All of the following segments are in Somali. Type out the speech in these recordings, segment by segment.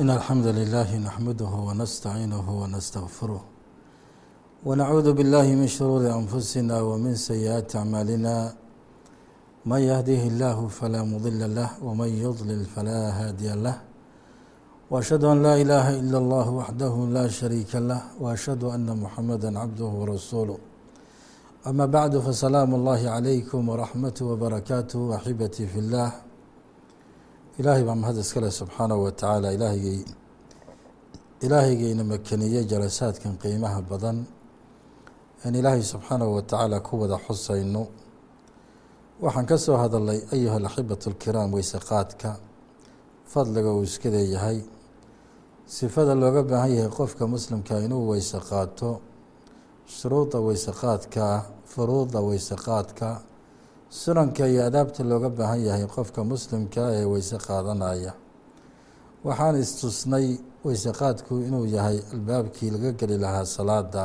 إن الحمد لله نحمده ونستعينه ونستغفره ونعوذ بالله من شرور أنفسنا ومن سيئات أعمالنا من يهده الله فلا مضل له ومن يضلل فلا هادي له وأشهد أن لا إله إلا الله وحده لا شريك له وأشهد أن محمدا عبده ورسوله أما بعد فسلام الله عليكم ورحمته وبركاته وحبتي في الله ilaahay baa mahad iskale subxaanahu wa tacaala ilaahygay ilaahaygiina makeniyey jalasaadkan qiimaha badan. Aan ilaahay subxaanahu wa tacaala ku wada xusayno. Waxaan ka soo hadalnay ayuha alaxibatu alkiraam weyse qaadka. Fadliga uu iska leeyahay sifada looga baahan yahay qofka muslimka inuu weyse qaato. Shuruudda weyse qaadka furuudda weyse qaadka sunanka iyo adaabta looga baahan yahay qofka muslimka ee weyse qaadanaya. Waxaan istusnay weyse qaadku inuu yahay albaabkii laga geli lahaa salaada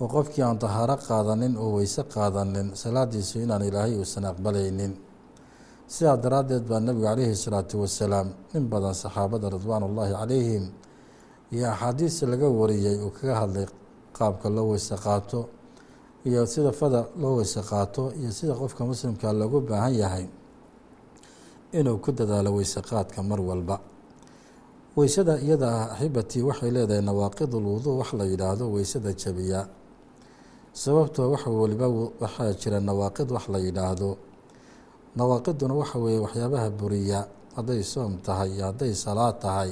oo qofkii aan tahaaro qaadanin oo weyse qaadanin salaadiisu inaan ilaahay uusan aqbalaynin. Sidaa daraaddeed baa nebigu calayhi salaatu wasalaam in badan saxaabada ridwaan ullaahi calayhim iyo axaadiista laga wariyey uu kaga hadlay qaabka loo weyse qaato iyo sida fada loo weyse qaato iyo sida qofka muslimka loogu baahan yahay inuu ku dadaalo weyse qaadka mar walba. Weysada iyada ah axibatii waxay leedahay nawaaqidul wuduu wax la yidhaahdo weysada jabiya. Sababtoo wax waliba waxaa jira nawaaqid wax la yidhaahdo. Nawaaqiduna waxa weeye waxyaabaha buriya hadday soom tahay iyo hadday salaad tahay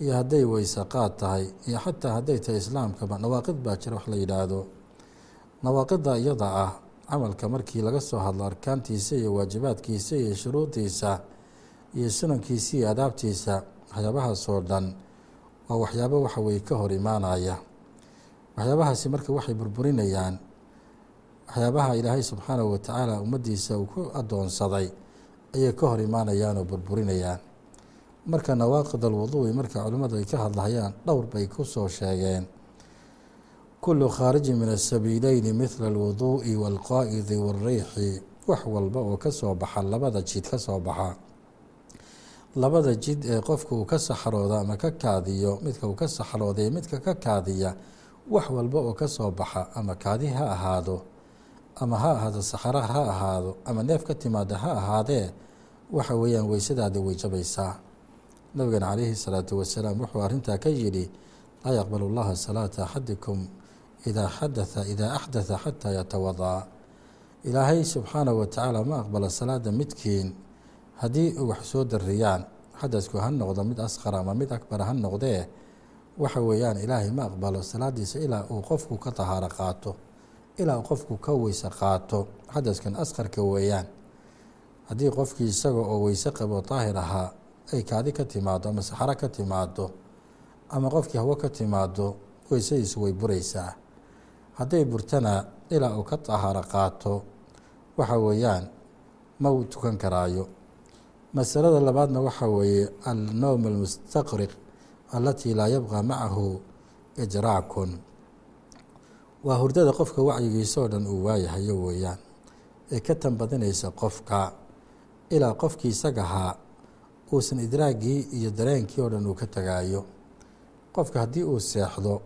iyo hadday weyse qaad tahay iyo xataa hadday tahay islaamkaba nawaaqid baa jira wax la yidhaahdo nawaaqida iyada ah camalka markii laga soo hadlo arkaantiisa iyo waajibaadkiisa iyo shuruudiisa iyo sunankiisa iyo adaabtiisa waxyaabahaasoo dhan waa waxyaabo waxa weye ka hor imaanaya. Waxyaabahaasi marka waxay burburinayaan waxyaabaha ilaahay subxaanahu watacaala ummaddiisa uu ku adoonsaday ayay ka hor imaanayaan oo burburinayaan. Marka nawaaqid alwuduui marka culimmadu ay ka hadlahayaan dhowr bay ku soo sheegeen kulu khaariji min asabiileyni mithla alwuduu'i waalqaa'idi waalreyxi wax walba oo ka soo baxa labada jid ka soo baxa. Labada jid ee qofka uu ka saxrooda ama ka kaadiyo midka uu ka saxrooday midka ka kaadiya wax walba oo ka soo baxa ama kaadi ha ahaado ama ha ahaado saxra ha ahaado ama neef ka timaada ha ahaadee waxa weeyaan weysadaada way jabaysaa. Nabigana calayhi salaatu wasalaam wuxuu arrintaa ka yidhi laa yaqbalu llaha salaata axadikum idaa xadatha idaa axdatha xataa yatawadaa ilaahay subxaanahu watacaala ma aqbalo salaada midkiin haddii wax soo dariyaan xadasku ha noqdo mid asqara ama mid akbar ha noqdee waxa weeyaan ilaahay ma aqbalo salaadiisa ilaa uu qofku ka tahaaro qaato ilaa uu qofku ka weyse qaato xadaskan asqarka weeyaan haddii qofkii isaga oo weyse qabo daahir ahaa ay kaadi ka timaado ama saxaro ka timaado ama qofkii hawo ka timaado weysadiisu way buraysaa hadday burtana ilaa uu ka tahaaro qaato waxa weeyaan ma uu tukan karaayo. Masalada labaadna waxaa weeye alnowm almustaqriq alatii laa yabqa macahu ijraacun. Waa hurdada qofka wacyigiisa dhan uu waayahayo weeyaan. Ee ka tanbadinaysa qofka ilaa qofkii isagahaa uusan idraagii iyo dareenkii oo dhan uu ka tagaayo. Qofka haddii uu seexdo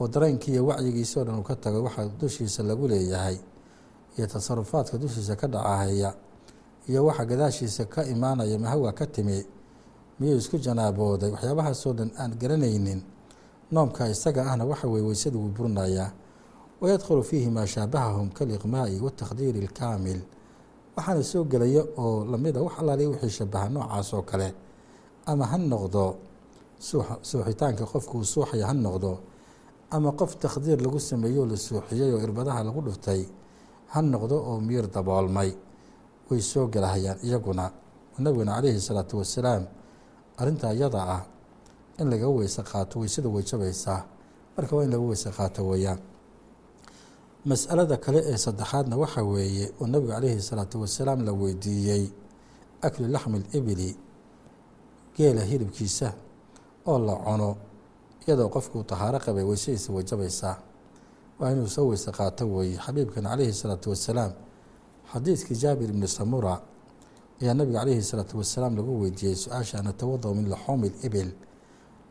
oo dareenkii iyo wacyigiisa oo dhan uu ka tago waxaa dushiisa lagu leeyahay iyo tasarufaadka dushiisa ka dhacahaya iyo waxa gadaashiisa ka imaanaya mahawa ka timi miyuu isku janaabooday. Waxyaabahaasoo dhan aan garanaynin noomka isaga ahna waxa weye weysada wuu burinayaa wayadkhulu fiihi maa shaabahahum kaliqmaa'i watakdiiri alkaamil waxaana soo gelaya oo lamida wax allaaliya wixii shabaha noocaas oo kale. Ama ha noqdo suuxitaanka qofku uu suuxaya ha noqdo ama qof takhdiir lagu sameeyo oo la suuxiyey oo irbadaha lagu dhuftay ha noqdo oo miir daboolmay. Way soo gelahayaan iyaguna. Nabiguna calayhi salaatu wasalaam arrintaa iyada ah in laga weyse qaato weysada way jabaysaa marka waa in laga weyse qaato weeyaan. Mas'alada kale ee saddexaadna waxaa weeye oo nabigu calayhi salaatu wasalaam la weydiiyey aklu laxmi libili geela hilibkiisa oo la cuno iyadoo qofkuu tahaaro qabay weysadiisa way jabaysaa waa inuu soo weyse qaato weeye xabiibkan calayhi salaatu wasalaam xadiidkii jaabir ibni samura ayaa nabiga calayhi salaatu wasalaam lagu weydiiyey su'aasha natawada min laxoomi ibil.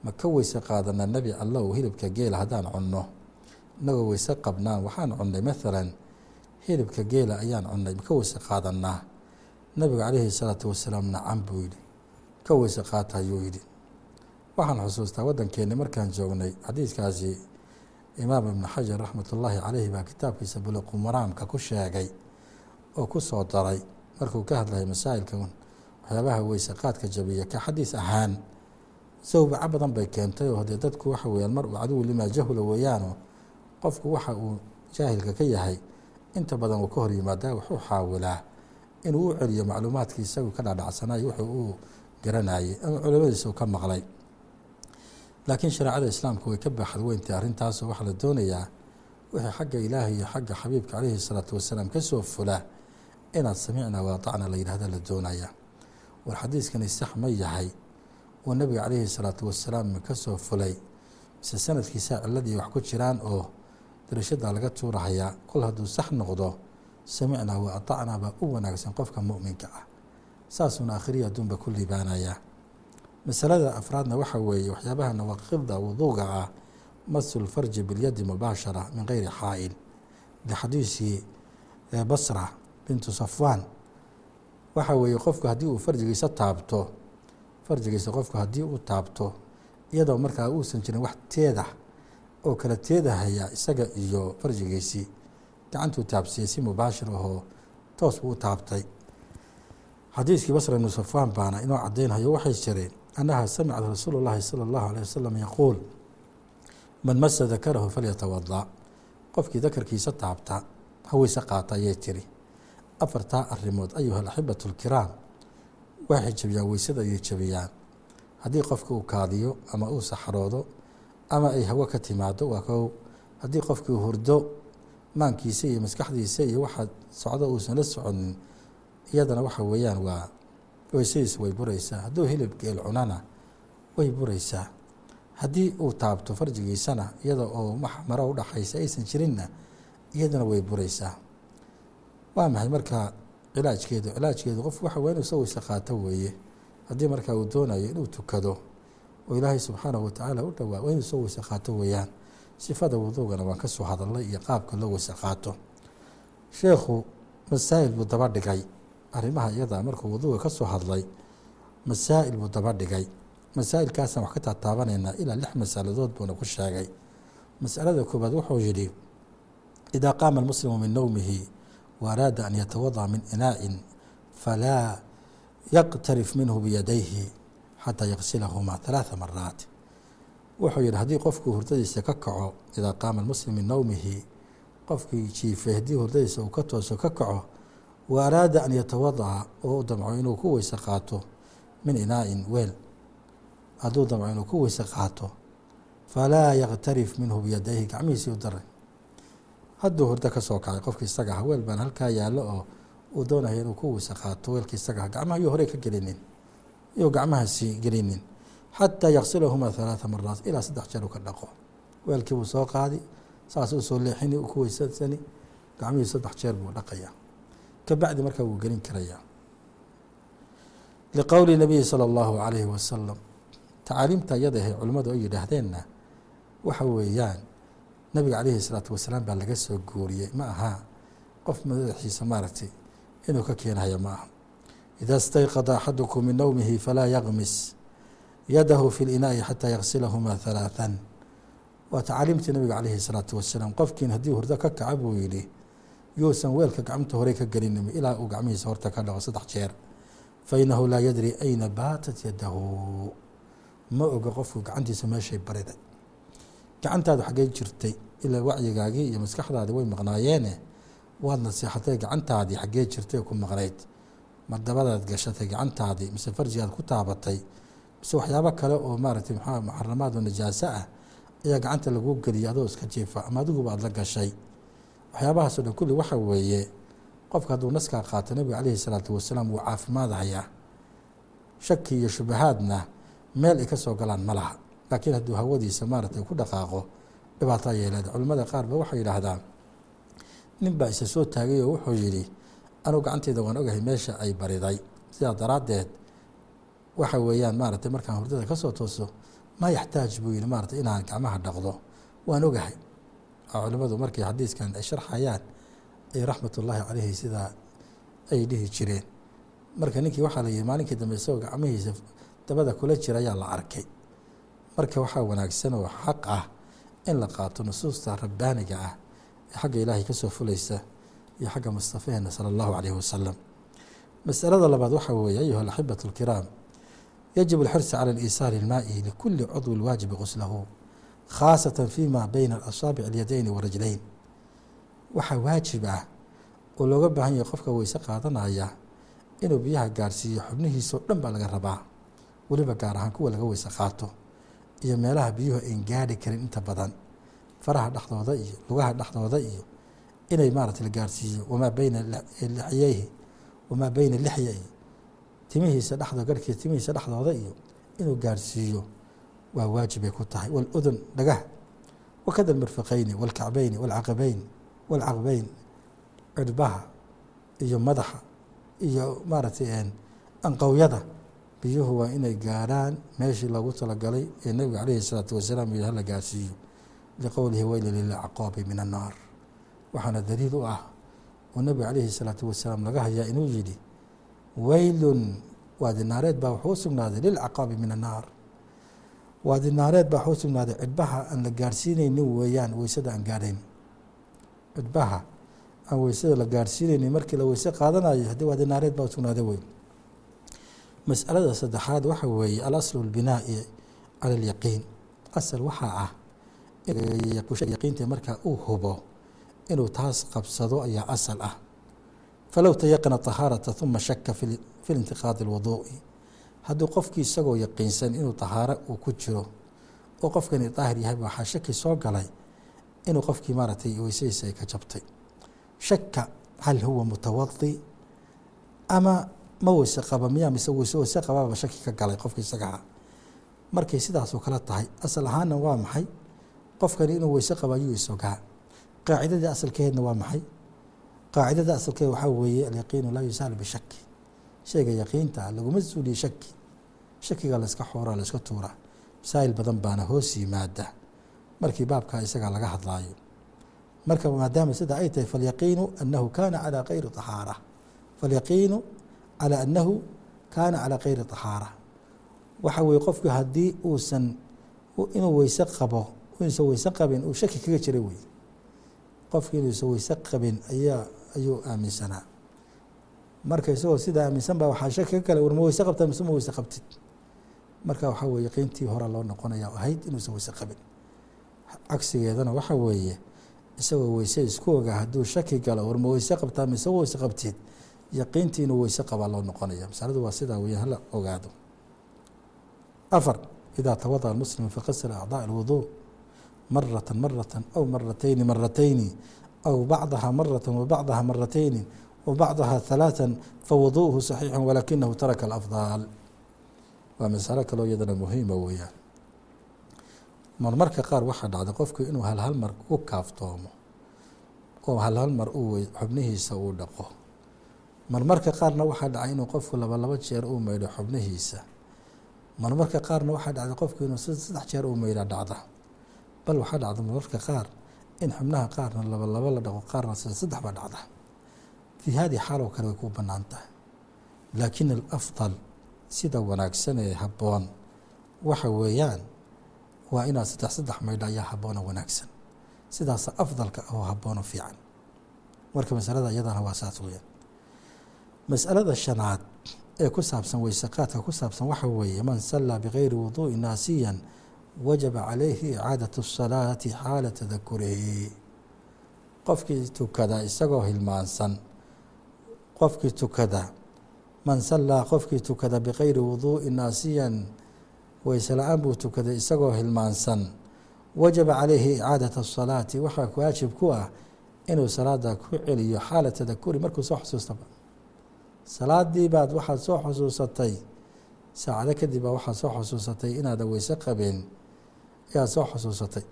Ma ka weyse qaadanaa nebi allow hilibka geela haddaan cunno? Inagoo weyse qabnaan waxaan cunnay maalan hilibka geela ayaan cunnay. Ma ka weyse qaadanaa nabiga calayhi salaatu wasalaam nacam buu yidhi. Ka weyse qaata ayuu yidhi waxaan xusuustaa waddankeenni markaan joognay xadiiskaasi imaam ibnu xajar raxmatullaahi caleyhi baa kitaabkiisa buluqu maraamka ku sheegay oo ku soo daray. Markuu ka hadlayay masaa'ilkan waxyaabaha weyse qaadka jabiya ka xadiis ahaan sawbaco badan bay keentay oo dee dadku waxa weyaan mar uu caduwu limaa jahula weeyaano qofku waxa uu jaahilka ka yahay inta badan uu ka hor yimaadaa wuxuu xaawilaa inuu u celiyo macluumaadkii isagu ka dhaadhacsanayo wuxuu uu garanayay ama culimadiisa uu ka maqlay laakiin shareecada islaamku way ka baaxad weyntay arrintaasoo waxaa la doonayaa wixii xagga ilaahi iyo xagga xabiibka calayhi salaatu wasalaam ka soo fula inaad samicna waatacna la yidhahda la doonaya. War xadiiskani sax ma yahay uu nabiga calayhi salaatu wasalaam ka soo fulay mise sanadkiisa ciladii wax ku jiraan oo darashadaa laga tuurahayaa kol hadduu sax noqdo samicnaa wa atacnaa baa u wanaagsan qofka mu'minka ah. Saasuuna akhriya adduunba ku liibaanayaa masalada afraadna waxa weeye waxyaabaha nawaaqibda wuduuga ah masu lfarji bilyadi mubaashara min geyri xaa'il. Lixadiisi basra bintu safwaan waxa weeye qofku haddii uu farjigiisa taabto farjigiisa qofku haddii uu taabto iyadoo markaa uusan jirin wax teeda oo kala teedahaya isaga iyo farjigiisii gacantuu taabsiiyey si mubaashir ahoo toos buu u taabtay xadiiskii basra ibnu safwaan baana inoo caddaynhayo waxay jireen annaha samicad rasuulu llahi sala allahu aleyh wasalam yaquul man masa dakarahu falyatawada qofkii dakarkiisa taabta haweyse qaata ayay tiri afartaa arrimood ayuha alaxibatu lkiraam waxay jabiyaan weysada ayay jabiyaan. Haddii qofka uu kaadiyo ama uu saxroodo ama ay hawo ka timaado waa kow. Haddii qofkii hurdo maankiisa iyo maskaxdiisa iyo waxa socdo uusan la soconin iyadana waxa weeyaan waa weysadiisa way buraysaa hadduu hilib geel cunana way buraysaa haddii uu taabto farjigiisana iyada oo maro udhaxaysa aysan jirinna iyadana way buraysaa waa maxay markaa cilaajkeedu? Cilaajkeedu qof waxa waa inuu soo weyse qaato weeye. Haddii markaa uu doonayo inuu tukado oo ilaahay subxaanahu watacaala u dhowaa waa inuu soo weyse qaato weeyaan sifada wuduugana waan ka soo hadalnay iyo qaabka loo weyse qaato. Sheekhu masaa'il buu daba dhigay arrimaha iyada markuu wuduuga ka soo hadlay masaa'il buu daba dhigay. Masaa'ilkaasaan wax ka taataabanaynaa ilaa lix masaladood buuna ku sheegay. Masalada koobaad wuxuu yidhi idaa qaama almuslimu min nowmihi wa araada an yatawada'a min inaa'in falaa yaqtarif minhu biyadayhi xataa yaqsilahumaa halaatha maraat wuxuu yidhi haddii qofkuu hurdadiisa ka kaco idaa qaama almuslim min nowmihi qofkii jiifay haddii hurdadiisa uu ka tooso ka kaco wa araada an yatawada'a oo u damco inuu ku weyse qaato min inaa'in weel. Hadduu damco inuu ku weyse qaato falaa yaktarif minhu biyadayhi gacmihiisii u daray hadduu hurdo ka soo kacay qofki isaga ah weel baan halkaa yaallo oo uu doonaya inuu ku weyse qaato weelkii isaga ah. Gacmaha yuu horey ka gelinin iyuu gacmahaasi gelinin. Xataa yaqsilahumaa halaatha maraat ilaa saddex jeer ka dhaqo. Weelkii buu soo qaadi saas uu soo leexini ku weysasani gacmihii saddex jeer buu dhaqayaa kabacdi markaa wuu gelin karayaa liqowli nabiyi sala allahu calayhi wasalam tacaaliimta iyada ahe culimmadu ay yidhaahdeenna waxa weeyaan nabiga calayhi salaatu wasalaam baa laga soo guuriyey ma aha qof madaxiisa maaragtay inuu ka keenayo ma aha. Ida stayqada axadukum min nowmihi falaa yaqmis yadahu fi linaa'i xataa yaqsilahumaa halaathan waa tacaaliimtii nabiga calayhi salaatu wasalaam qofkiin haddii hurdo ka kaca buu yidhi yuusan weelka gacmta horey ka gelinin ilaa uu gacmihiisa horta ka dhaqo saddex jeer. Fa inahu laa yadri ayna baatat yadahu. Ma oga qofku gacantiisa meeshay bariday gacantaadu xaggey jirtay ilaa wacyigaagii iyo maskaxdaadii way maqnaayeene. Waad naseexatay gacantaadii xaggee jirtay ku maqnayd. Mardabadaad gashatay gacantaadii mise farjigaad ku taabatay. Mise waxyaabo kale oo maaragtay muxaramaad oo najaaso ah ayaa gacanta laguu geliyay adoo iska jiifa ama adiguba aad la gashay waxyaabahaasoo dhan kulli waxa weeye qofka hadduu naskaa qaato nabiga calayhi salaatu wasalaam wuu caafimaadahayaa shaki iyo shubahaadna meel ay ka soo galaan ma laha. Laakiin hadduu hawadiisa maaragtay ku dhaqaaqo dhibaato leedahay culimmada qaar ba waxay yidhaahdaan nin baa isa soo taagay oo wuxuu yidhi anugu gacanteyda waan ogahay meesha ay bariday sidaa daraaddeed waxa weeyaan maaragtay markaan hurdada ka soo tooso maa yaxtaaj buu yihi maaratay inaan gacmaha dhaqdo waan ogahay culimmadu markay xadiiskan ay sharxayaan ay raxmatullaahi caleyhi sidaa ay dhihi jireen. Marka ninkii waxaa la yihi maalinkii dambe isagoo gacmihiisa dabada kula jira ayaa la arkay. Marka waxaa wanaagsan oo xaq ah in la qaato nusuusta rabbaaniga ah ee xagga ilaahay ka soo fulaysa iyo xagga mustafaheena sala allahu caleyhi wasalam masalada labaad waxaa weeye ayuha alaxibatu alkiraam yajib alxirsi cala aliisaari ilmaa'i likuli cudwi lwaajibi quslahu khaasatan fima bayna alasaabic alyadayni warajlayn waxaa waajib ah oo looga baahan yahay qofka weyse qaadanaya inuu biyaha gaarsiiyo xubnihiisao dhan baa laga rabaa. Weliba gaar ahaan kuwa laga weyse qaato iyo meelaha biyuhu ayn gaadhi karin inta badan faraha dhexdooda iyo lugaha dhexdooda iyo inay maarata la gaarsiiyo. Wamaa beyna lixyeyhi wamaa beyna lixya iyo timihiisa dhexdo garhkiisa timihiisa dhexdooda iyo inuu gaarsiiyo waa waajibay ku tahay. Waludun dhagaha. Wakada almirfiqayni walkacbayni walcaqabeyn walcaqbeyn cirbaha iyo madaxa iyo maaragtay anqowyada biyuhu waa inay gaarhaan meeshii loogu talagalay ee nebiga caleyhi salaatu wasalaam yihi hala gaarsiiyo. Liqowlihi weyla lilacqaabi min annaar waxaana daliil u ah oo nebiga caleyhi salaatu wasalaam laga hayaa inuu yidhi weylun waadi naareed baa wuxuu sugnaaday lilcaqaabi min annaar waadi naareed baa wuxuu u sugnaaday cidhbaha aan la gaarsiinaynin weeyaan weysada aan gaadhayn. Cidhbaha aan weysada la gaarsiinaynin markii la weyse qaadanayo haddii waadi naareed baa u sugnaaday wey masalada saddexaad waxa weeye alaslu lbinaa'i cala alyaqiin asal waxaa ah yaqiinta markaa uu hubo inuu taas qabsado ayaa asal ah. Falow tayaqana طahaarata uma shaka fi lintiqaadi اlwuduu'i hadduu qofkii isagoo yaqiinsan inuu طahaaro uu ku jiro oo qofkani daahir yahay waxaa shaki soo galay inuu qofkii maaragtay weysadiisa ay ka jabtay. Shaka hal huwa mutawadi ama ma weyse qaba miyaa mise weyse weyse qabaaba shaki ka galay qofka isagaha markay sidaasoo kale tahay asal ahaanna waa maxay? Qofkani inuu weyse qaba ayuu isogaa qaacidadii asalkeedna waa maxay? Qaacidada asalkeed waxaa weeye alyaqiinu laa yusaalu bishaki shayga yaqiinta ah laguma suuliye shaki shakiga layska xooraa layska tuuraa masaa'il badan baana hoos yimaada. Markii baabkaa isagaa laga hadlaayo. Marka maadaama sida ay tahay falyaqiinu anahu kaana calaa kayri طahaara falyaqiinu calaa annahu kaana calaa kayri طahaara waxa weeye qofku haddii uusan inuu weyse qabo inuusan weyse qabin uu shaki kaga jira wey qofki inuusan weyse qabin ayaa ayuu aaminsanaa marka isagoo sidaa aaminsan baa waxaa shaki ka kale war ma weyse qabtaa mise ma weyse qabtid marka waxaa weye yaqiintii hore loo noqonaya ahayd inuusan weyse qabin cagsigeedana waxa weeye isagoo weyse isku ogaa hadduu shaki galo war ma weyse qabtaa mise weyse qabtid yaqiintii inuu weyse qabaa loo noqonaya masaladu waa sidaa weya hala ogaado afar idaa tawadaأ muslim fakasra acضاء اlwuضuء marata marata aw maratayni maratayni aw bacdaha marata wabacdaha maratayni wabacdaha ثalaaثa fawuduءuhu صaxiixu walakinahu taraka اlafضal waa masalo kaloo iyadana muhiima weeyaan. Marmarka qaar waxaa dhacday qofku inuu halhal mar ku kaaftoomo oo halhal mar uu xubnihiisa uu dhaqo. Marmarka qaarna waxaa dhacay inuu qofku laba laba jeer uu maydho xubnihiisa. Marmarka qaarna waxaa dhacday qofku inuu saddex jeer uu maydha dhacda. Bal waxaa dhacda marmarka qaar in xubnaha qaarna laba laba la dhaqo qaarna saddex ba dhacda. Fii haadii xaaloo kale way ku bannaan tahay laakin alafdal sida wanaagsan ee habboon. Waxa weeyaan waa inaad saddex saddex maydho ayaa habboona wanaagsan. Sidaasa afdalka oo habboonoo fiican. Marka masalada iyadana waa saas weyaan masalada shanaad ee ku saabsan weysaqaadka ku saabsan waxa weeye man sallaa bigayri wuduu'i naasiyan wajaba calayhi icaadatu الsalaati xaala tadakurihi qofkii tukada isagoo hilmaansan qofkii tukada man sallaa qofkii tukada bigayri wuduu'i naasiyan weyse la'aan buu tukaday isagoo hilmaansan. Wajaba calayhi icaadata الsalaati waxaa waajib ku ah inuu salaada ku celiyo xaala tadakuri markuu soo xusuustaba. Salaadii baad waxaad soo xusuusatay saacado kadib baa waxaad soo xusuusatay inaadan weyse qabin ayaad soo xusuusatay.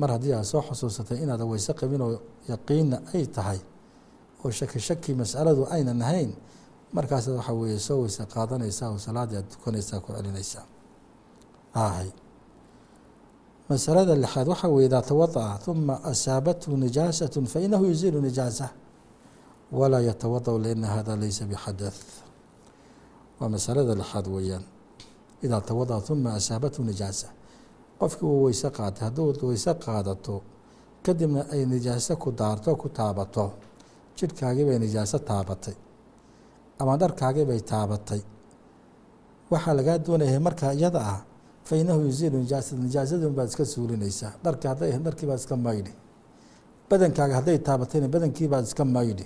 Mar haddii aad soo xusuusatay inaadan weyse qabin oo yaqiinna ay tahay oo shaki shaki masaladu aynan ahayn markaas waxa weeye soo weyse qaadanaysaa oo salaadii aad tukanaysaa ku celinaysaa ahay masalada lixaad waxa weye idaa tawadaأa ثuma asaabathu nijaasaة fainahu yuziilu nijaasa walaa yatawadأ lأna hada laysa bxadaث waa masalada lixaad weeyaan idaa tawadaأa ثuma asaabathu nijaasa qofkii uu weyse qaatay hadduu weyse qaadato kadibna ay nijaaso ku daarto ku taabato jidhkaagii bay nijaaso taabatay ama dharkaagii bay taabatay waxaa lagaa doonaya markaa iyada ah fa inahu yuziilu nijaasata nijaasadun baad iska suulinaysaa dharki hadday ahayd dharkii baad iska maydhi badankaaga hadday taabatayna badankii baad iska maydhi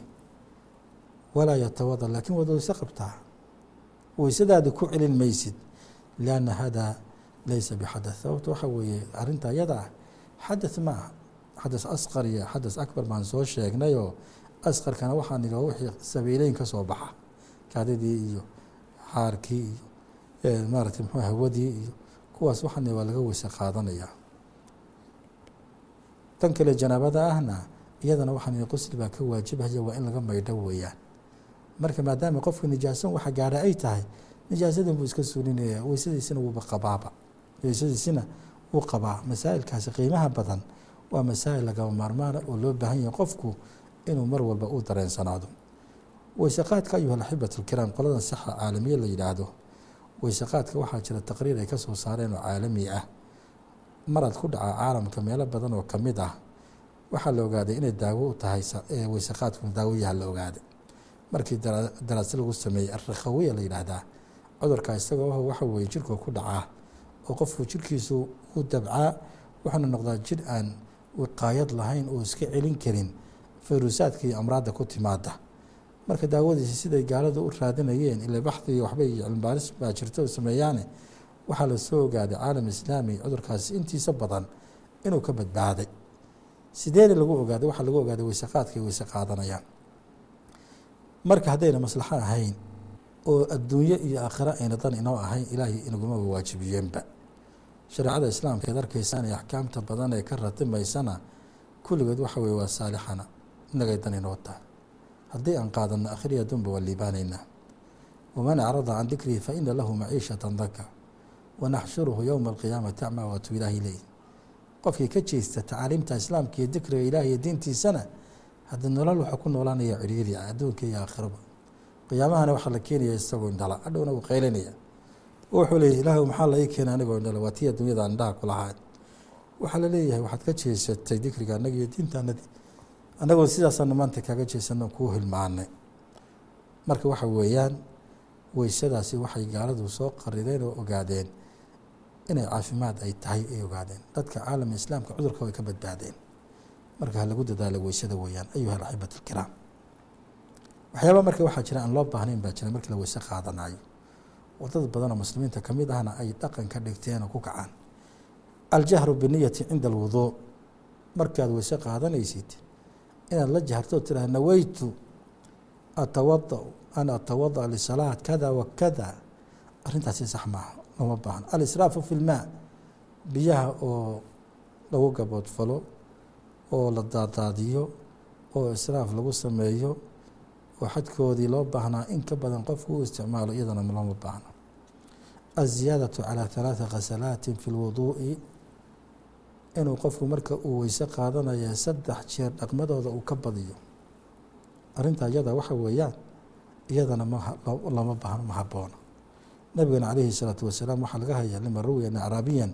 walaa yatawada laakiin waad weyse qabtaa weysadaadi ku celin maysid lianna hada laysa bixadaث sababto waxa weeye arrinta iyada ah xadaث ma aha xadaث asqar iyo xadaث akbar baan soo sheegnayoo asqarkana waxaa nidhi wixii sabiileyn ka soo baxa kaadidii iyo xaarkii iyo maaratay mxuu hawadii iyo kuwaas waxaan waa laga weyse qaadanayaa tan kale janaabada ahna iyadana waxaan qusli baa ka waajibhaya waa in laga maydho weeyaan. Marka maadaama qofka nijaasan waxa gaara ay tahay nijaasadan buu iska suulinaya weysadiisina wuuba qabaaba weysadiisina wuu qabaa. Masaa'ilkaasi qiimaha badan waa masaa'il lagama maarmaana oo loo baahan yahay qofku inuu mar walba u dareensanaado weysaqaadka ayuha alaxibat alkiraam qoladan saxa caalamiye la yidhaahdo. Weysaqaadka waxaa jira taqriir ay ka soo saareen oo caalami ah. Marad ku dhaca caalamka meelo badan oo ka mid ah. Waxaa la ogaaday inay daawo u tahay weysaqaadku daawoyaha la ogaaday markii daraase lagu sameeyey arrakhawiya la yidhaahdaa cudurka isagoo waxa weye jirka ku dhacaa oo qofku jirkiisu u dabcaa wuxuuna noqdaa jir aan wiqaayad lahayn oo iska celin karin fayruusaadka iyo amraadda ku timaada marka daawadiisi siday gaaladu u raadinayeen ila baxdi waxbay cilmibaaris baa jirta oo sameeyaane waxaa la soo ogaaday caalam islaami cudurkaasi intiisa badan inuu ka badbaaday. Sideena lagu ogaaday? Waxaa lagu ogaaday weysaqaadka ay weyse qaadanayaan marka haddayna maslaxo ahayn oo adduunyo iyo aakhiro ayna dan inoo ahayn ilaahay inaguma waajibiyeenba. Shareecada islaamka eed arkaysaan ee axkaamta badan ee ka ratimaysana kulligood waxa weye waa saalixana. Inagay dan inoo tahay haddii aan qaadano akhriya adduunba waa liibaanaynaa waman acrada can dikrihi fa ina lahu maciishatan danka wanaxshuruhu yowma alqiyaamati acmaa waatuu ilaahi leey qofkii ka jeesta tacaaliimta islaamka iyo dikriga ilaah diintiisana haddii nolol wuxuu ku noolaanaya ciriiri adduunka iyo aakhiraba. Qiyaamahana waxaa la keenaya isagoo indhala hadhowna wuu qaylanaya wuxuu leeyahy ilaahu maxaa la ii keena anigoo indhala waa tii adduunyada indhaha ku lahaad waxaa la leeyahay waxaad ka jeesatay dikriga annaga diintaanadii annagoo sidaasaanu maanta kaga jeesano kuu hilmaanay. Marka waxa weeyaan weysadaasi waxay gaaladu soo qarideen oo ogaadeen inay caafimaad ay tahay ay ogaadeen. Dadka caalama islaamka cudurka way ka badbaadeen. Marka ha lagu dadaalo weysada weeyaan ayuha alaxibat alkiraam waxyaaba marka waxaa jira aan loo baahnayn baa jira markii la weyse qaadanayo oo dad badanoo muslimiinta ka ahna ay dhaqan dhigteen oo ku kacaan. Aljahru biniyati cinda alwuduu markaad weyse qaadanaysid inaad la jaharto tiraha naweytu atawada an atawadaأ lisalaat kada wa kada arrintaasi sax maaha looma baahno alisraafu fi lmaa biyaha oo lagu gaboodfalo oo la daadaadiyo oo israaf lagu sameeyo oo xadkoodii loo baahnaa in ka badan qofku u isticmaalo iyadana looma baahno aziyaadaةu calى ثalaaثa khasalaati fi اlwuduuءi inuu qofku marka uu weyse qaadanaya saddex jeer dhaqmadooda uu ka badiyo arrintaa iyada waxa weeyaan iyadana lama baahno ma haboono nabigana calayhi الsalaaةu wasalaam waxaa laga haya lima ruwiya an acraabiya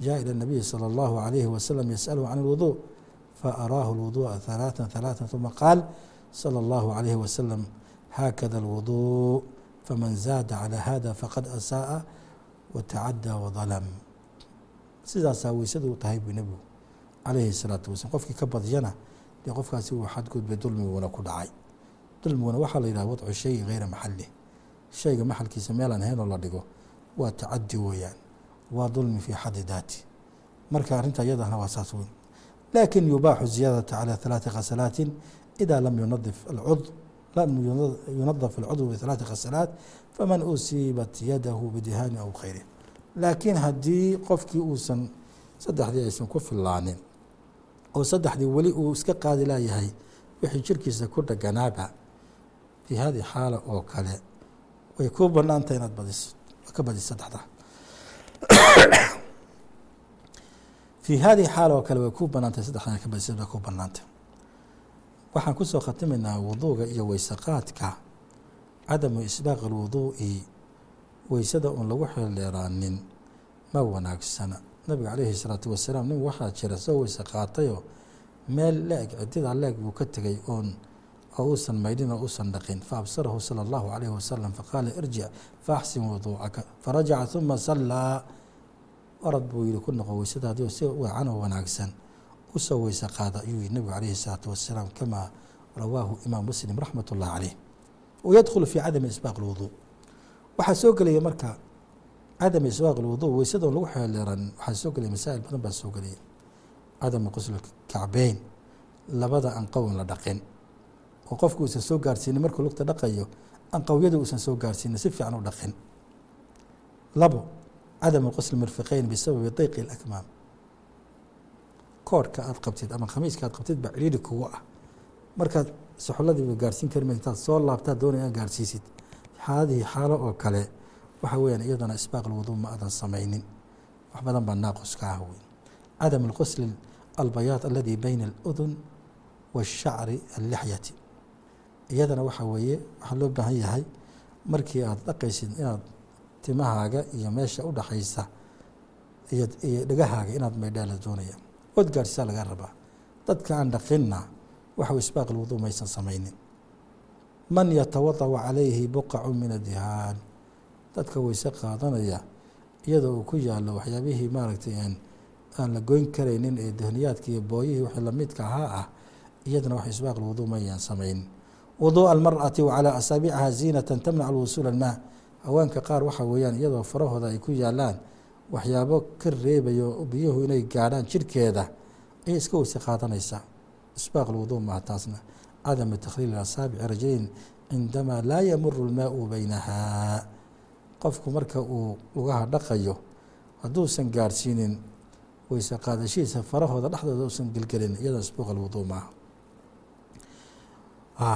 jaءa ilى الnabiyi salى اllahu عalayhi wasalam yasأlhu can اlwuduء faaraahu اlwuduءa ثalaaثa ثalaaثa ثuma qaal slى اllahu عalayhi wasalam haakada اlwuduء faman zaada calى hada faqad asaaءa watacadى wظalm sidaasaa weysadu u tahay buu nebigu calayhi الsalaatu wasalam qofkii ka badiyana dee qofkaasi uu xadgudbay dulmiguna ku dhacay dulmiguna waxaa la yidhaha wadcu shay gayra maxalih shayga maxalkiisa meelaan ahaynoo la dhigo waa tacadi weeyaan waa dulmi fii xadi daati marka arrinta iyadana waa saas weyn lakin yubaaxu ziyaadata calى ثalaaثi khasalaati ida lam yunadif alcud lam yunadaf alcudw biثalaaثi khasalaat faman usiibat yadahu bidihaani aw khayri laakiin haddii qofkii uusan saddexdii aysan ku filaanin oo saddexdii weli uu iska qaadi laayahay wixii jirkiisa ku dheganaaba fii hadi xaala oo kale way kuu banaantay inaad badiso ka badiso saddexda. Fii hadihi xaal oo kale way kuu banaantay saddexdan inaad ka badiso way kuu banaantay waxaan ku soo khatimaynaa wuduuga iyo weysaqaadka cadamu isbaaq alwuduu'i weysada uun lagu xeeldheeraanin ma wanaagsana. Nabiga calayhi salaatu wasalaam nin waxaa jira soo weyse qaatayoo meel leeg cididaa leeg buu ka tegay oon oo uusan maydhin oo uusan dhaqin. Faabsarahu sala allahu calayhi wasalam faqaala irjic faaxsin wuduucaka farajaca uma sallaa. Orad buu yihi ku noqo weysadaadii oo si wacan oo wanaagsan u soo weyse qaada ayuu yihi nabigu calayhi salaatu wasalaam kamaa rawaahu imaam muslim raxmat ullahi caleyh wayadkhulu fii cadami isbaaq alwuduu waxaa soo gelaya marka cadam isbaaq alwuduu weysadoon lagu xeeleeran waxaa soo gelaya masaa'il badan baa soo gelaya. Cadamu qusl kacbeyn labada anqown la dhaqin. Oo qofku uusan soo gaarsiinin markuu lugta dhaqayo anqowyada uusan soo gaarsiinin si fiican u dhaqin. Labo cadamu qusl mirfiqeyn bisababi dayqi اlakmaam koorhka aad qabtid ama khamiiska aad qabtid baa ciriiri kugu ah. Markaad soxoladiiba gaarsiin kari intaad soo laabtaad doonaya inaad gaarsiisid xaaladihii xaalo oo kale waxa weeyaan iyadana isbaaq alwuduu ma adan samaynin. Wax badan baa naaqus ka ah wey cadam alqusl albayaad aladi bayna aludun waashacri allixyati. Iyadana waxa weeye waxaa loo baahan yahay markii aad dhaqaysid inaad timahaaga iyo meesha u dhaxaysa iyo dhegahaaga inaad maydhaa la doonaya. Ood gaarsisaa laga rabaa. Dadka aan dhaqinna waxau isbaaq alwuduu maysan samaynin man yatawadau calayhi buqacu min adihaan dadka weyse qaadanaya iyadoo uu ku yaallo waxyaabihii maaragtay aan la goyn karaynin ee dahniyaadki iyo booyihii wixii lamidka ahaa ah iyadana wax isbaaq lwuduu mayaan samayn. Wuduuءa almar'ati wa calaa ziinatan tamnac wusuula almaa. Haweenka qaar waxa weeyaan iyadoo farahooda ay ku yaalaan waxyaabo ka reebayo biyuhu inay gaadhaan jirkeeda ayay iska weyse qaadanaysaa isbaaq lwuduu maha taasna cadamu takhliil asaabici rajulayn cindamaa laa yamuru lmaau baynahaa qofku marka uu lugaha dhaqayo hadduusan gaadhsiinin weyse qaadashihiisa farahooda dhexdooda usan gelgelin iyadoo isbuuq alwuduu maaha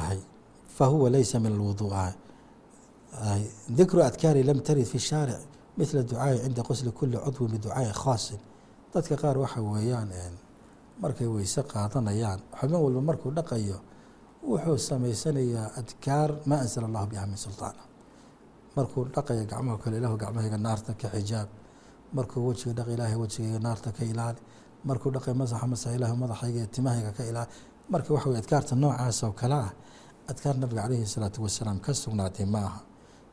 hay fahuwa laysa min alwuduu dikru adkaari lam tarid fi shaaric mithla ducaai cinda qusli kuli cudwin biducaai khaasin dadka qaar waxa weeyaan markay weyse qaadanayaan xubin walba markuu dhaqayo wuxuu samaysanayaa adkaar maa ansala allahu biha min sulطaan markuu dhaqayo gacmaha kale ilahu gacmahayga naarta ka xijaab. Markuu wejiga dhaq ilaahay wejigayga naarta ka ilaali. Markuu dhaqay masaxa masax ilaah madaxayga timahayga ka ilaali. Marka waxa wey adkaarta noocaas oo kale ah adkaar nabiga calayhi salaatu wasalaam ka sugnaatay ma aha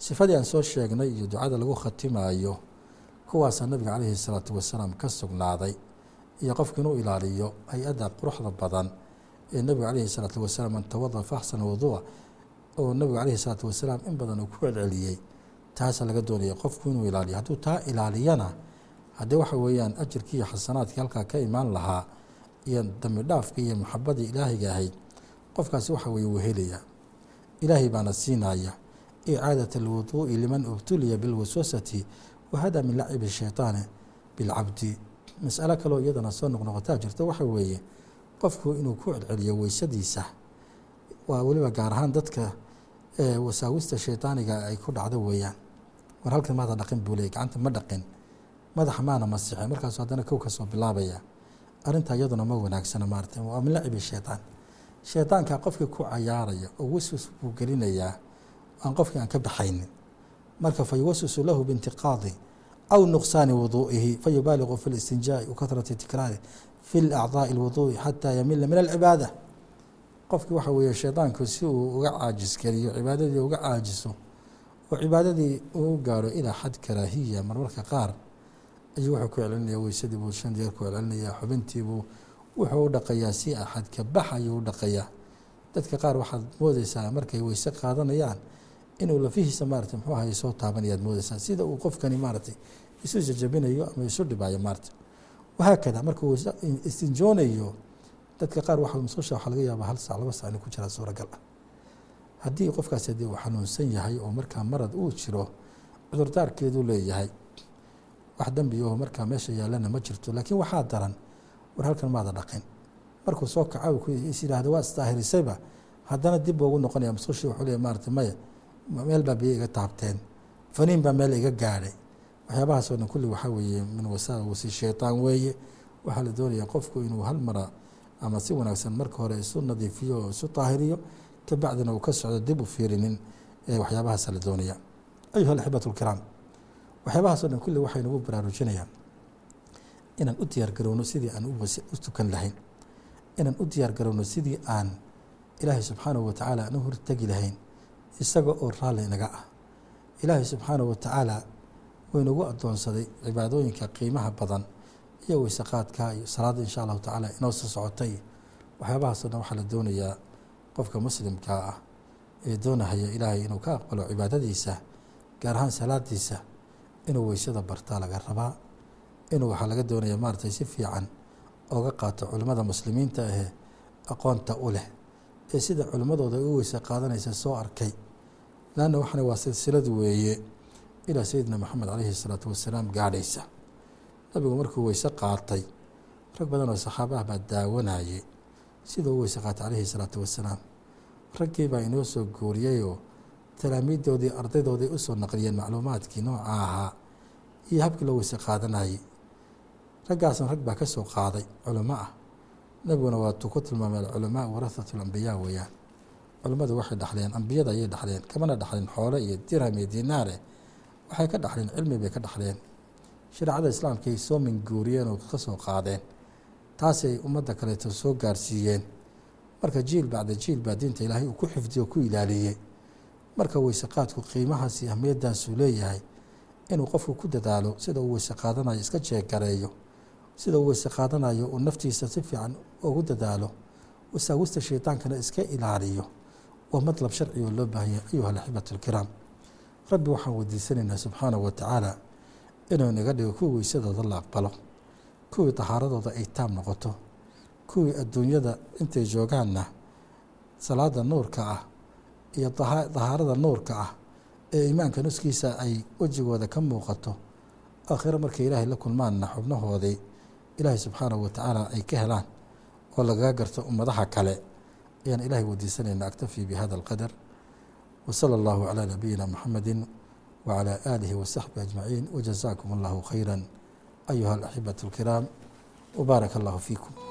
sifadii aan soo sheegnay iyo ducada lagu khatimaayo kuwaasaa nabiga calayhi salaatu wasalaam ka sugnaaday iyo qofku inuu ilaaliyo hay'adda quruxda badan ee nabigu calayhi salaatu wasalaam an tawada faxsana wuduuca oo nabigu calayhi salaatu wasalaam in badan uu ku celceliyey. Taasa laga doonaya qofku inuu ilaaliyo. Hadduu taa ilaaliyana haddii waxa weeyaan ajirkii iyo xasanaadkii halkaa ka imaan lahaa iyo dambi dhaafkii iyo maxabadii ilaahiga ahayd qofkaasi waxa weye wuu helayaa. Ilaahay baana siinaya icaadat alwuduu'i liman ubtuliya bilwaswasati wahada min lacibi shayطaani bilcabdi. Masalo kaleo iyadana soo noqnoqotaa jirto waxa weeye qofku inuu ku celceliyo weysadiisa. Waa weliba gaar ahaan dadka wasaawista shaydaaniga ay ku dhacdo weeyaan. War halkan maada dhaqin buu leeyay gacanta ma dhaqin. Madaxa maana masixin markaasu haddana kow ka soo bilaabaya. Arrintaa iyaduna ma wanaagsana maarata waa min lacibi shaydaan shaydaanka qofkii ku cayaaraya oo waswas buu gelinayaa aan qofkii aan ka baxaynin. Marka fa yuwaswisu lahu biintiqaadi aw nuqsaani wuduu'ihi fayubaaliqu fi listinjaa'i wa tikraari fi lacdaa'i alwuduu'i xataa yamila min alcibaada qofkii waxa weeye shaydaanku si uu uga caajis geliyo cibaadadii uga caajiso oo cibaadadii uu gaaro ilaa xad karaahiya marmarka qaar ayuu wuxuu ku celcelinaya weysadii shan jeer ku celcelinayaa xubintiibuu wuxuu u dhaqayaa si axad ka bax ayuu u dhaqayaa dadka qaar waxaad moodeysaa markay weyse qaadanayaan inuu lafihiisa maarata muxuu ahay soo taabanayaad moodeysaa sida uu qofkani maaratay isu jajabinayo ama isu dhibaayo maarata wahaakada markuu istinjoonayo dadka qaar waxa musqusha waxaa laga yaabaa hal sac laba sac inuu ku jiraa suuragal ah. Haddii qofkaas haddii uu xanuunsan yahay oo markaa marad uu jiro cudurdaarkeeduu leeyahay. Wax dembi oo markaa meesha yaallana ma jirto laakiin waxaa daran war halkan maada dhaqin. Markuu soo kaca is yidhaahda waa isdaahirisayba haddana dib ugu noqonaya musqushii wuxuu leeyahy maarata maya meel baa biyo iga taabteen. Faniin baa meel iga gaadhay waxyaabahaasoo dhan kulli waxaa weeye min wasaawasi shaytaan weeye. Waxaa la doonayaa qofku inuu hal mara ama si wanaagsan marka hore isu nadiifiyo oo isu daahiriyo kabacdina uu ka socdo dib u fiirinin waxyaabahaasa la doonaya ayuha alaxibatu lkiraam waxyaabahaasoo dhan kulli waxay nagu baraarujinayaan inaan u diyaar garowno sidii aan u tukan lahayn. Inaan u diyaar garowno sidii aan ilaahay subxaanahu watacaala aan u hortegi lahayn isaga oo raalli inaga ah. Ilaahay subxaanahu watacaala wuu inagu addoonsaday cibaadooyinka qiimaha badan iyo weysaqaadka iyo salaadda insha allahu tacaala inoo soo socotay. Waxyaabahaasoo dhan waxaa la doonayaa qofka muslimkaa ah ee doonahaya ilaahay inuu ka aqbalo cibaadadiisa gaar ahaan salaadiisa inuu weysada bartaa laga rabaa inuu waxaa laga doonaya maaratay si fiican oga qaato culimmada muslimiinta ahee aqoonta u leh ee sida culimmadooda u weyse qaadanaysa soo arkay. Laanna waxana waa silsiladu weeye ilaa sayidina moxamed caleyhi salaatu wasalaam gaadhaysa. Nabigu markuu weyse qaatay rag badan oo saxaabaah baa daawanayay sidau u weyse qaatay caleyhi salaatu wasalaam. Raggii baa inoo soo guuriyeyoo talaamiiddoodii ardaydoodii u soo naqliyeen macluumaadkii nooca ahaa iyo habkii loo weyse qaadanayay. Raggaasna rag baa ka soo qaaday culimo ah. Nebiguna waatuu ku tilmaamay alculamaa warahatu lambiyaa weeyaan. Culimmadu waxay dhexleen ambiyada ayay dhexleen kamana dhexleen xoole iyo dirham iyo dinaare waxay ka dhexleen cilmi bay ka dhexleen shareecada islaamkaay soo minguuriyeen oo ka soo qaadeen. Taasay ummadda kaleeto soo gaarsiiyeen. Marka jiil bacda jiil baa diinta ilaahay uu ku xifdiyo ku ilaaliyey. Marka weyseqaadku qiimahaas iyo ahmiyaddaasuu leeyahay inuu qofku ku dadaalo sida uu weyse qaadanayo iska jeegareeyo. Sida uu weyse qaadanayo uu naftiisa si fiican ugu dadaalo wasaawista shaydaankana iska ilaaliyo. Waa madlab sharci oo loo baahanya ayuha alaxibatu alkiraam rabbi waxaan weydiisanaynaa subxaanahu wa tacaala inuu naga dhigo kuwii weysadooda la aqbalo kuwii dahaaradooda ay taam noqoto kuwii adduunyada intay joogaanna salaada nuurka ah iyo dahaarada nuurka ah ee iimaanka nuskiisa ay wejigooda ka muuqato aakhiro markay ilaahay la kulmaanna xubnahoodii ilaahay subxaanahu wa tacaala ay ka helaan oo lagaga garto ummadaha kale. Ayaan ilahay weydiisanayna aktafii bihada alqadar sala allahu calaa nabiyina muxamedi wacalaa aalihi wasaxbihi ajmaciin wajazaakum allahu khayra ayuha alaxibatu alkiraam wbaaraka allahu fiikum